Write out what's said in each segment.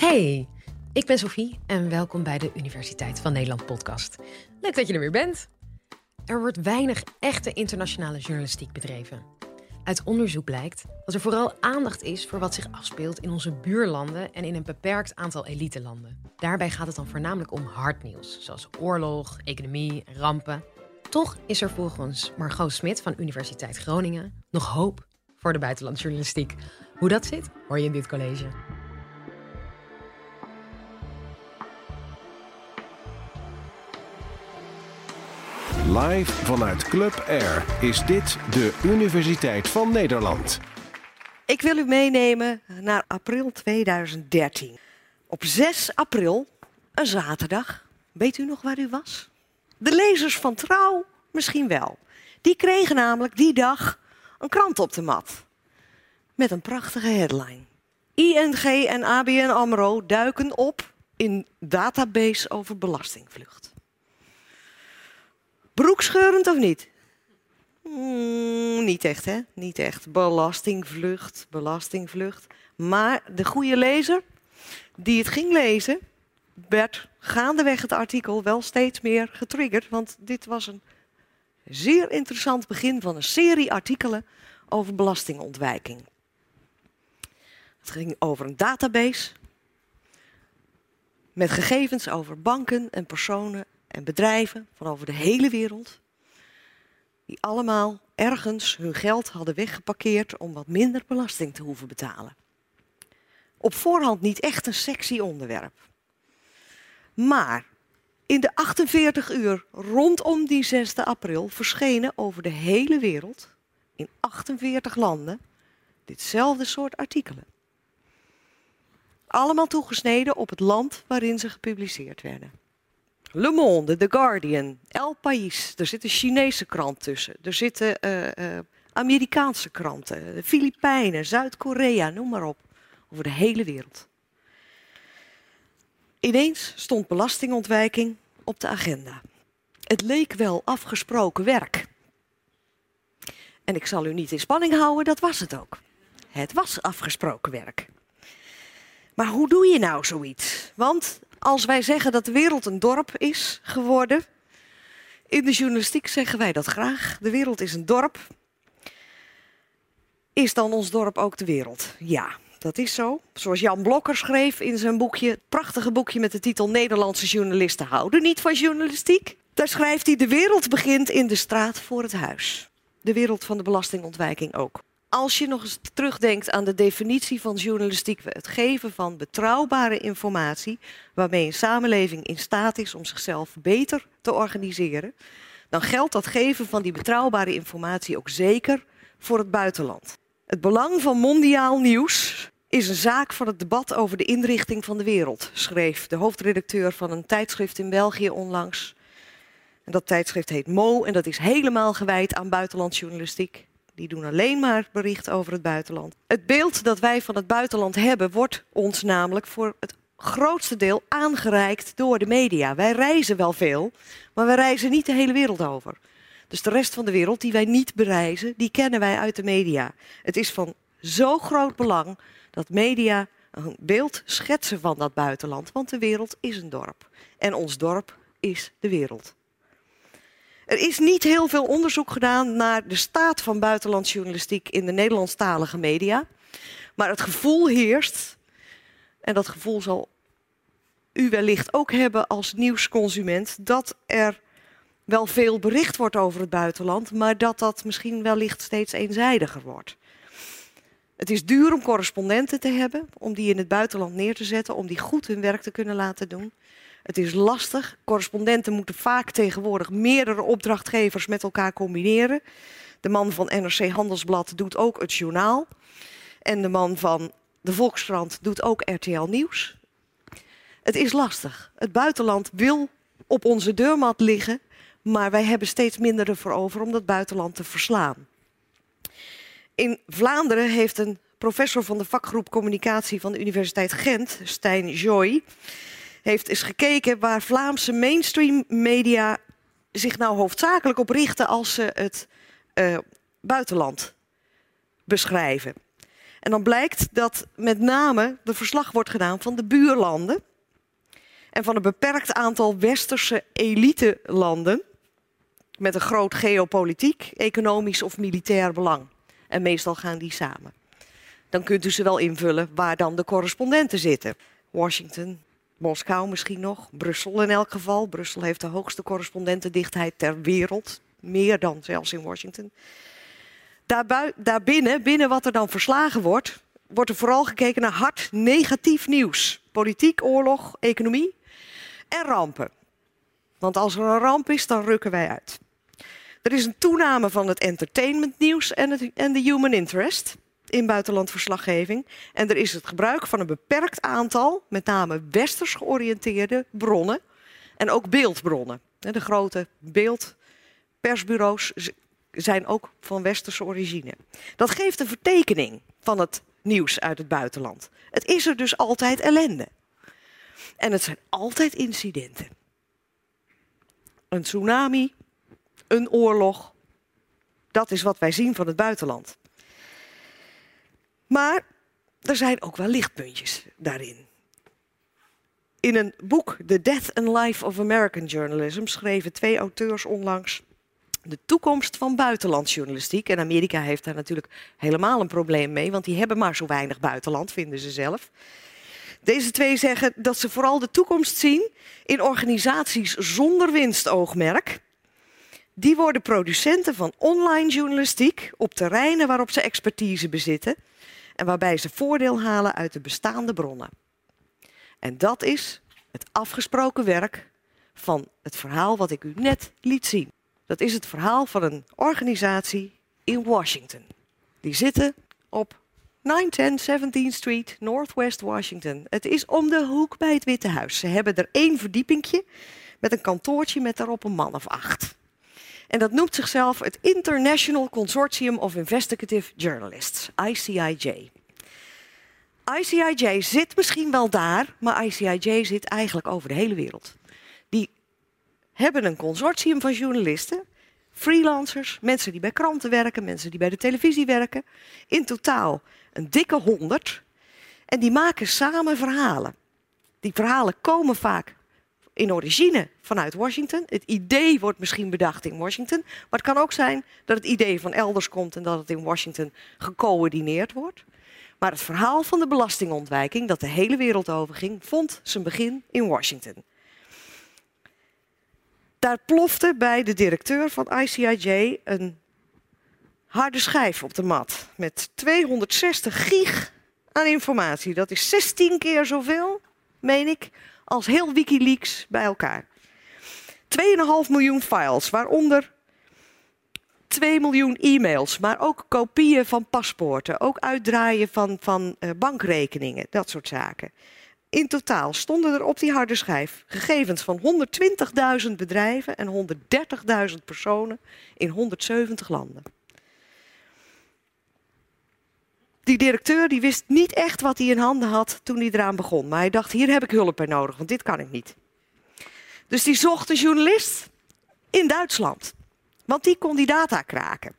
Hey, ik ben Sophie en welkom bij de Universiteit van Nederland podcast. Leuk dat je er weer bent. Er wordt weinig echte internationale journalistiek bedreven. Uit onderzoek blijkt dat er vooral aandacht is voor wat zich afspeelt in onze buurlanden en in een beperkt aantal elitelanden. Daarbij gaat het dan voornamelijk om hardnieuws, zoals oorlog, economie en rampen. Toch is er volgens Margot Smit van Universiteit Groningen nog hoop voor de buitenlandjournalistiek. Hoe dat zit, hoor je in dit college. Live vanuit Club Air is dit de Universiteit van Nederland. Ik wil u meenemen naar april 2013. Op 6 april, een zaterdag, weet u nog waar u was? De lezers van Trouw misschien wel. Die kregen namelijk die dag een krant op de mat. Met een prachtige headline. ING en ABN AMRO duiken op in database over belastingvlucht. Broekscheurend of niet? Mm, niet echt, hè? Niet echt. Belastingvlucht, belastingvlucht. Maar de goede lezer die het ging lezen, werd gaandeweg het artikel wel steeds meer getriggerd. Want dit was een zeer interessant begin van een serie artikelen over belastingontwijking. Het ging over een database met gegevens over banken en personen en bedrijven van over de hele wereld. Die allemaal ergens hun geld hadden weggeparkeerd om wat minder belasting te hoeven betalen. Op voorhand niet echt een sexy onderwerp. Maar in de 48 uur rondom die 6 april verschenen over de hele wereld, in 48 landen, ditzelfde soort artikelen. Allemaal toegesneden op het land waarin ze gepubliceerd werden. Le Monde, The Guardian, El País. Er zit een Chinese krant tussen. Er zitten uh, uh, Amerikaanse kranten, de Filipijnen, Zuid-Korea, noem maar op. Over de hele wereld. Ineens stond belastingontwijking op de agenda. Het leek wel afgesproken werk. En ik zal u niet in spanning houden, dat was het ook. Het was afgesproken werk. Maar hoe doe je nou zoiets? Want als wij zeggen dat de wereld een dorp is geworden, in de journalistiek zeggen wij dat graag. De wereld is een dorp. Is dan ons dorp ook de wereld? Ja, dat is zo. Zoals Jan Blokker schreef in zijn boekje, het prachtige boekje met de titel Nederlandse journalisten houden niet van journalistiek. Daar schrijft hij: De wereld begint in de straat voor het huis. De wereld van de belastingontwijking ook. Als je nog eens terugdenkt aan de definitie van journalistiek, het geven van betrouwbare informatie, waarmee een samenleving in staat is om zichzelf beter te organiseren, dan geldt dat geven van die betrouwbare informatie ook zeker voor het buitenland. Het belang van mondiaal nieuws is een zaak van het debat over de inrichting van de wereld, schreef de hoofdredacteur van een tijdschrift in België onlangs. En dat tijdschrift heet Mo en dat is helemaal gewijd aan buitenlandsjournalistiek. Die doen alleen maar bericht over het buitenland. Het beeld dat wij van het buitenland hebben, wordt ons namelijk voor het grootste deel aangereikt door de media. Wij reizen wel veel, maar wij reizen niet de hele wereld over. Dus de rest van de wereld die wij niet bereizen, die kennen wij uit de media. Het is van zo groot belang dat media een beeld schetsen van dat buitenland, want de wereld is een dorp. En ons dorp is de wereld. Er is niet heel veel onderzoek gedaan naar de staat van buitenlandsjournalistiek in de Nederlandstalige media. Maar het gevoel heerst, en dat gevoel zal u wellicht ook hebben als nieuwsconsument, dat er wel veel bericht wordt over het buitenland, maar dat dat misschien wellicht steeds eenzijdiger wordt. Het is duur om correspondenten te hebben, om die in het buitenland neer te zetten, om die goed hun werk te kunnen laten doen. Het is lastig. Correspondenten moeten vaak tegenwoordig meerdere opdrachtgevers met elkaar combineren. De man van NRC Handelsblad doet ook het journaal. En de man van de Volkskrant doet ook RTL Nieuws. Het is lastig. Het buitenland wil op onze deurmat liggen, maar wij hebben steeds minder ervoor over om dat buitenland te verslaan. In Vlaanderen heeft een professor van de vakgroep communicatie van de Universiteit Gent, Stijn Joy, heeft eens gekeken waar Vlaamse mainstream media zich nou hoofdzakelijk op richten als ze het uh, buitenland beschrijven. En dan blijkt dat met name de verslag wordt gedaan van de buurlanden. En van een beperkt aantal westerse elite-landen. Met een groot geopolitiek, economisch of militair belang. En meestal gaan die samen. Dan kunt u ze wel invullen waar dan de correspondenten zitten. Washington, Moskou misschien nog, Brussel in elk geval. Brussel heeft de hoogste correspondentendichtheid ter wereld. Meer dan zelfs in Washington. Daarbinnen, binnen wat er dan verslagen wordt, wordt er vooral gekeken naar hard negatief nieuws. Politiek, oorlog, economie en rampen. Want als er een ramp is, dan rukken wij uit. Er is een toename van het entertainmentnieuws en, en de human interest in buitenlandverslaggeving. En er is het gebruik van een beperkt aantal, met name westers georiënteerde bronnen en ook beeldbronnen. De grote beeldpersbureaus zijn ook van westerse origine. Dat geeft een vertekening van het nieuws uit het buitenland. Het is er dus altijd ellende. En het zijn altijd incidenten. Een tsunami, een oorlog. Dat is wat wij zien van het buitenland. Maar er zijn ook wel lichtpuntjes daarin. In een boek, The Death and Life of American Journalism, schreven twee auteurs onlangs de toekomst van buitenlandsjournalistiek. En Amerika heeft daar natuurlijk helemaal een probleem mee, want die hebben maar zo weinig buitenland, vinden ze zelf. Deze twee zeggen dat ze vooral de toekomst zien in organisaties zonder winstoogmerk. Die worden producenten van online journalistiek op terreinen waarop ze expertise bezitten en waarbij ze voordeel halen uit de bestaande bronnen. En dat is het afgesproken werk van het verhaal wat ik u net liet zien. Dat is het verhaal van een organisatie in Washington. Die zitten op 910 17th Street, Northwest Washington. Het is om de hoek bij het Witte Huis. Ze hebben er één verdiepingje met een kantoortje met daarop een man of acht. En dat noemt zichzelf het International Consortium of Investigative Journalists, ICIJ. ICIJ zit misschien wel daar, maar ICIJ zit eigenlijk over de hele wereld. Die hebben een consortium van journalisten, freelancers, mensen die bij kranten werken, mensen die bij de televisie werken. In totaal een dikke honderd. En die maken samen verhalen. Die verhalen komen vaak in origine vanuit Washington. Het idee wordt misschien bedacht in Washington. Maar het kan ook zijn dat het idee van elders komt en dat het in Washington gecoördineerd wordt. Maar het verhaal van de belastingontwijking, dat de hele wereld overging, vond zijn begin in Washington. Daar plofte bij de directeur van ICIJ een harde schijf op de mat met 260 gig aan informatie. Dat is 16 keer zoveel, meen ik, als heel Wikileaks bij elkaar. 2,5 miljoen files, waaronder 2 miljoen e-mails, maar ook kopieën van paspoorten, ook uitdraaien van, van uh, bankrekeningen, dat soort zaken. In totaal stonden er op die harde schijf gegevens van 120.000 bedrijven en 130.000 personen in 170 landen. Die directeur die wist niet echt wat hij in handen had toen hij eraan begon. Maar hij dacht, hier heb ik hulp bij nodig, want dit kan ik niet. Dus die zocht een journalist in Duitsland. Want die kon die data kraken.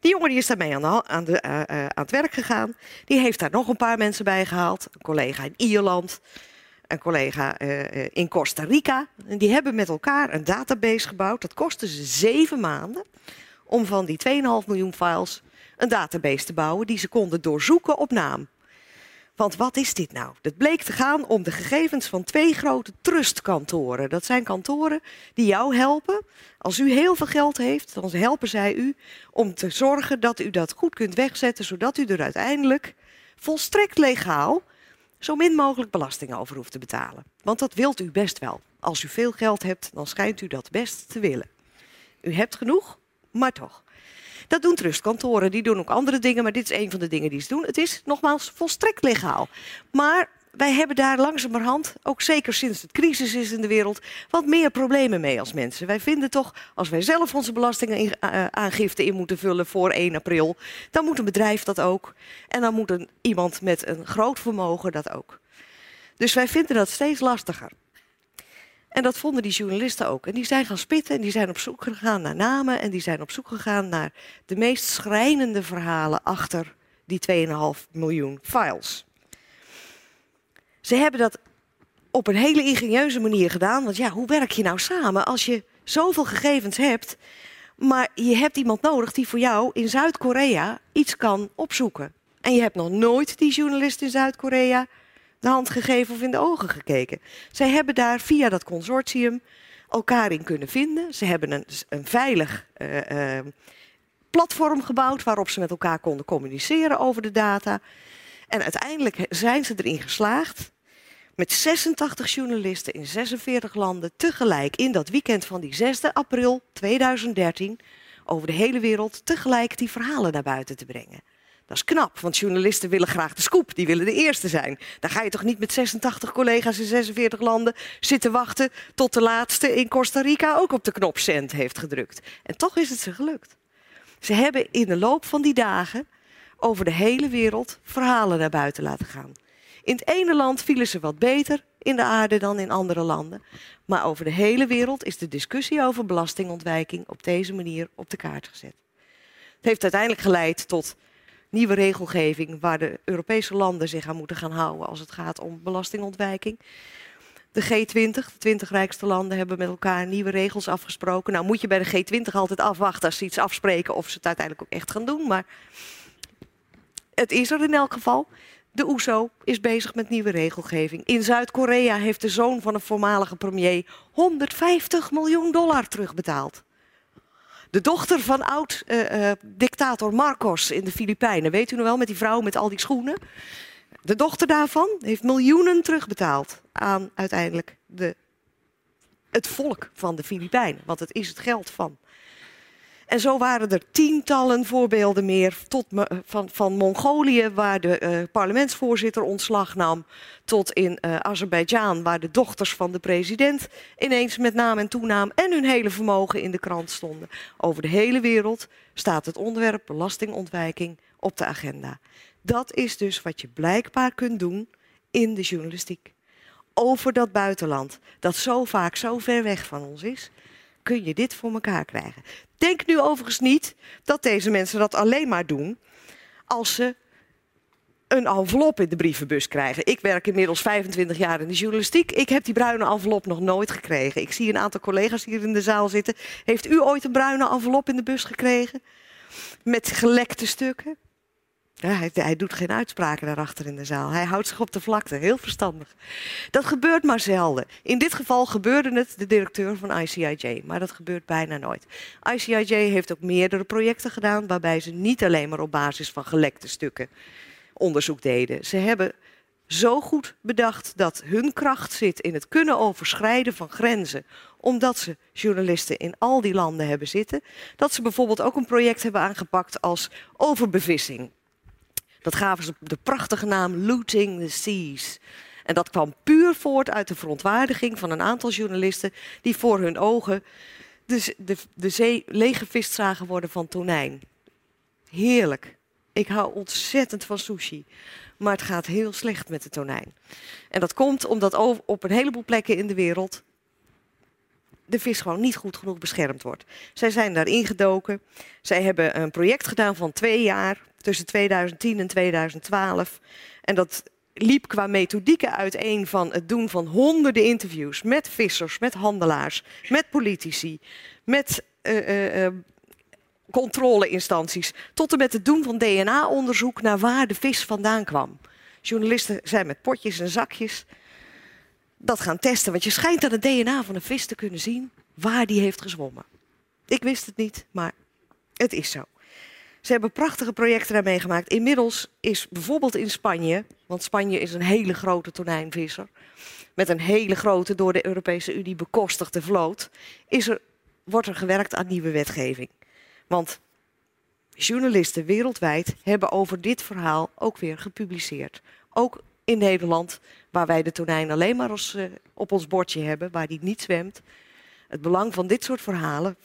Die jongen die is daarmee aan, aan, de, uh, uh, aan het werk gegaan. Die heeft daar nog een paar mensen bij gehaald. Een collega in Ierland, een collega uh, in Costa Rica. En die hebben met elkaar een database gebouwd. Dat kostte ze zeven maanden om van die 2,5 miljoen files een database te bouwen die ze konden doorzoeken op naam. Want wat is dit nou? Het bleek te gaan om de gegevens van twee grote trustkantoren. Dat zijn kantoren die jou helpen. Als u heel veel geld heeft, dan helpen zij u om te zorgen dat u dat goed kunt wegzetten, zodat u er uiteindelijk volstrekt legaal zo min mogelijk belasting over hoeft te betalen. Want dat wilt u best wel. Als u veel geld hebt, dan schijnt u dat best te willen. U hebt genoeg, maar toch. Dat doen trustkantoren, die doen ook andere dingen, maar dit is een van de dingen die ze doen. Het is nogmaals volstrekt legaal. Maar wij hebben daar langzamerhand, ook zeker sinds het crisis is in de wereld, wat meer problemen mee als mensen. Wij vinden toch, als wij zelf onze belastingaangifte in moeten vullen voor 1 april, dan moet een bedrijf dat ook. En dan moet een, iemand met een groot vermogen dat ook. Dus wij vinden dat steeds lastiger. En dat vonden die journalisten ook. En die zijn gaan spitten en die zijn op zoek gegaan naar namen en die zijn op zoek gegaan naar de meest schrijnende verhalen achter die 2,5 miljoen files. Ze hebben dat op een hele ingenieuze manier gedaan. Want ja, hoe werk je nou samen als je zoveel gegevens hebt, maar je hebt iemand nodig die voor jou in Zuid-Korea iets kan opzoeken. En je hebt nog nooit die journalist in Zuid-Korea de hand gegeven of in de ogen gekeken. Zij hebben daar via dat consortium elkaar in kunnen vinden. Ze hebben een, een veilig uh, uh, platform gebouwd waarop ze met elkaar konden communiceren over de data. En uiteindelijk zijn ze erin geslaagd met 86 journalisten in 46 landen tegelijk in dat weekend van die 6 april 2013 over de hele wereld tegelijk die verhalen naar buiten te brengen. Dat is knap, want journalisten willen graag de scoop. Die willen de eerste zijn. Dan ga je toch niet met 86 collega's in 46 landen zitten wachten tot de laatste in Costa Rica ook op de knop cent heeft gedrukt. En toch is het ze gelukt. Ze hebben in de loop van die dagen over de hele wereld verhalen naar buiten laten gaan. In het ene land vielen ze wat beter in de aarde dan in andere landen. Maar over de hele wereld is de discussie over belastingontwijking op deze manier op de kaart gezet. Het heeft uiteindelijk geleid tot nieuwe regelgeving waar de Europese landen zich aan moeten gaan houden als het gaat om belastingontwijking. De G20, de 20 rijkste landen, hebben met elkaar nieuwe regels afgesproken. Nou moet je bij de G20 altijd afwachten als ze iets afspreken of ze het uiteindelijk ook echt gaan doen. Maar het is er in elk geval. De OESO e is bezig met nieuwe regelgeving. In Zuid-Korea heeft de zoon van een voormalige premier 150 miljoen dollar terugbetaald. De dochter van oud-dictator uh, uh, Marcos in de Filipijnen, weet u nog wel, met die vrouw met al die schoenen. De dochter daarvan heeft miljoenen terugbetaald aan uiteindelijk de, het volk van de Filipijnen. Want het is het geld van en zo waren er tientallen voorbeelden meer, tot van, van Mongolië, waar de uh, parlementsvoorzitter ontslag nam, tot in uh, Azerbeidzjan, waar de dochters van de president ineens met naam en toenaam en hun hele vermogen in de krant stonden. Over de hele wereld staat het onderwerp belastingontwijking op de agenda. Dat is dus wat je blijkbaar kunt doen in de journalistiek. Over dat buitenland, dat zo vaak zo ver weg van ons is, kun je dit voor elkaar krijgen. Denk nu overigens niet dat deze mensen dat alleen maar doen als ze een envelop in de brievenbus krijgen. Ik werk inmiddels 25 jaar in de journalistiek. Ik heb die bruine envelop nog nooit gekregen. Ik zie een aantal collega's hier in de zaal zitten. Heeft u ooit een bruine envelop in de bus gekregen? Met gelekte stukken? Hij, hij, doet geen uitspraken daarachter in de zaal. Hij houdt zich op de vlakte, heel verstandig. Dat gebeurt maar zelden. In dit geval gebeurde het de directeur van ICIJ, maar dat gebeurt bijna nooit. ICIJ heeft ook meerdere projecten gedaan waarbij ze niet alleen maar op basis van gelekte stukken onderzoek deden. Ze hebben zo goed bedacht dat hun kracht zit in het kunnen overschrijden van grenzen. Omdat ze journalisten in al die landen hebben zitten. Dat ze bijvoorbeeld ook een project hebben aangepakt als overbevissing. Dat gaven ze de prachtige naam Looting the Seas. En dat kwam puur voort uit de verontwaardiging van een aantal journalisten die voor hun ogen de, de, de zee leeggevist zagen worden van tonijn. Heerlijk. Ik hou ontzettend van sushi. Maar het gaat heel slecht met de tonijn. En dat komt omdat op een heleboel plekken in de wereld de vis gewoon niet goed genoeg beschermd wordt. Zij zijn daar ingedoken. Zij hebben een project gedaan van twee jaar tussen 2010 en 2012. En dat liep qua methodieken uiteen van het doen van honderden interviews met vissers, met handelaars, met politici, met uh, uh, controleinstanties, tot en met het doen van DNA-onderzoek naar waar de vis vandaan kwam. Journalisten zijn met potjes en zakjes dat gaan testen, want je schijnt aan het DNA van een vis te kunnen zien waar die heeft gezwommen. Ik wist het niet, maar het is zo. Ze hebben prachtige projecten daarmee gemaakt. Inmiddels is bijvoorbeeld in Spanje, want Spanje is een hele grote tonijnvisser, met een hele grote door de Europese Unie bekostigde vloot, is er, wordt er gewerkt aan nieuwe wetgeving. Want journalisten wereldwijd hebben over dit verhaal ook weer gepubliceerd. Ook in Nederland, waar wij de tonijn alleen maar uh, op ons bordje hebben, waar die niet zwemt. Het belang van dit soort verhalen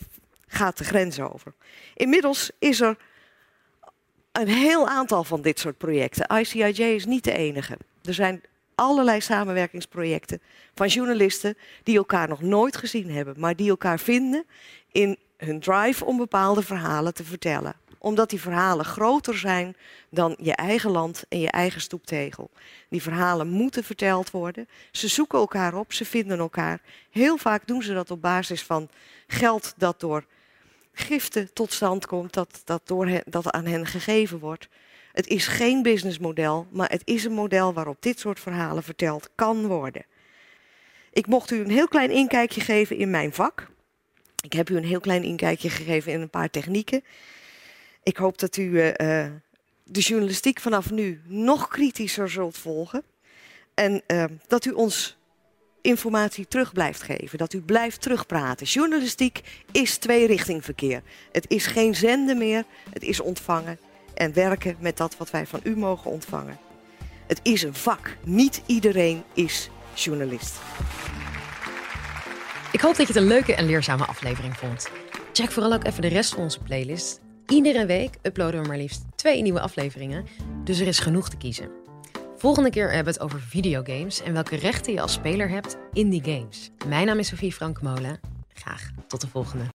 gaat de grens over. Inmiddels is er een heel aantal van dit soort projecten. ICIJ is niet de enige. Er zijn allerlei samenwerkingsprojecten van journalisten die elkaar nog nooit gezien hebben, maar die elkaar vinden in hun drive om bepaalde verhalen te vertellen. Omdat die verhalen groter zijn dan je eigen land en je eigen stoeptegel. Die verhalen moeten verteld worden. Ze zoeken elkaar op, ze vinden elkaar. Heel vaak doen ze dat op basis van geld dat door giften tot stand komt, dat, dat, door dat aan hen gegeven wordt. Het is geen businessmodel, maar het is een model waarop dit soort verhalen verteld kan worden. Ik mocht u een heel klein inkijkje geven in mijn vak. Ik heb u een heel klein inkijkje gegeven in een paar technieken. Ik hoop dat u uh, de journalistiek vanaf nu nog kritischer zult volgen. En uh, dat u ons informatie terug blijft geven. Dat u blijft terugpraten. Journalistiek is tweerichtingverkeer. Het is geen zenden meer, het is ontvangen en werken met dat wat wij van u mogen ontvangen. Het is een vak. Niet iedereen is journalist. Ik hoop dat je het een leuke en leerzame aflevering vond. Check vooral ook even de rest van onze playlist. Iedere week uploaden we maar liefst twee nieuwe afleveringen, dus er is genoeg te kiezen. Volgende keer hebben we het over videogames en welke rechten je als speler hebt in die games. Mijn naam is Sofie Frank Molen. Graag tot de volgende.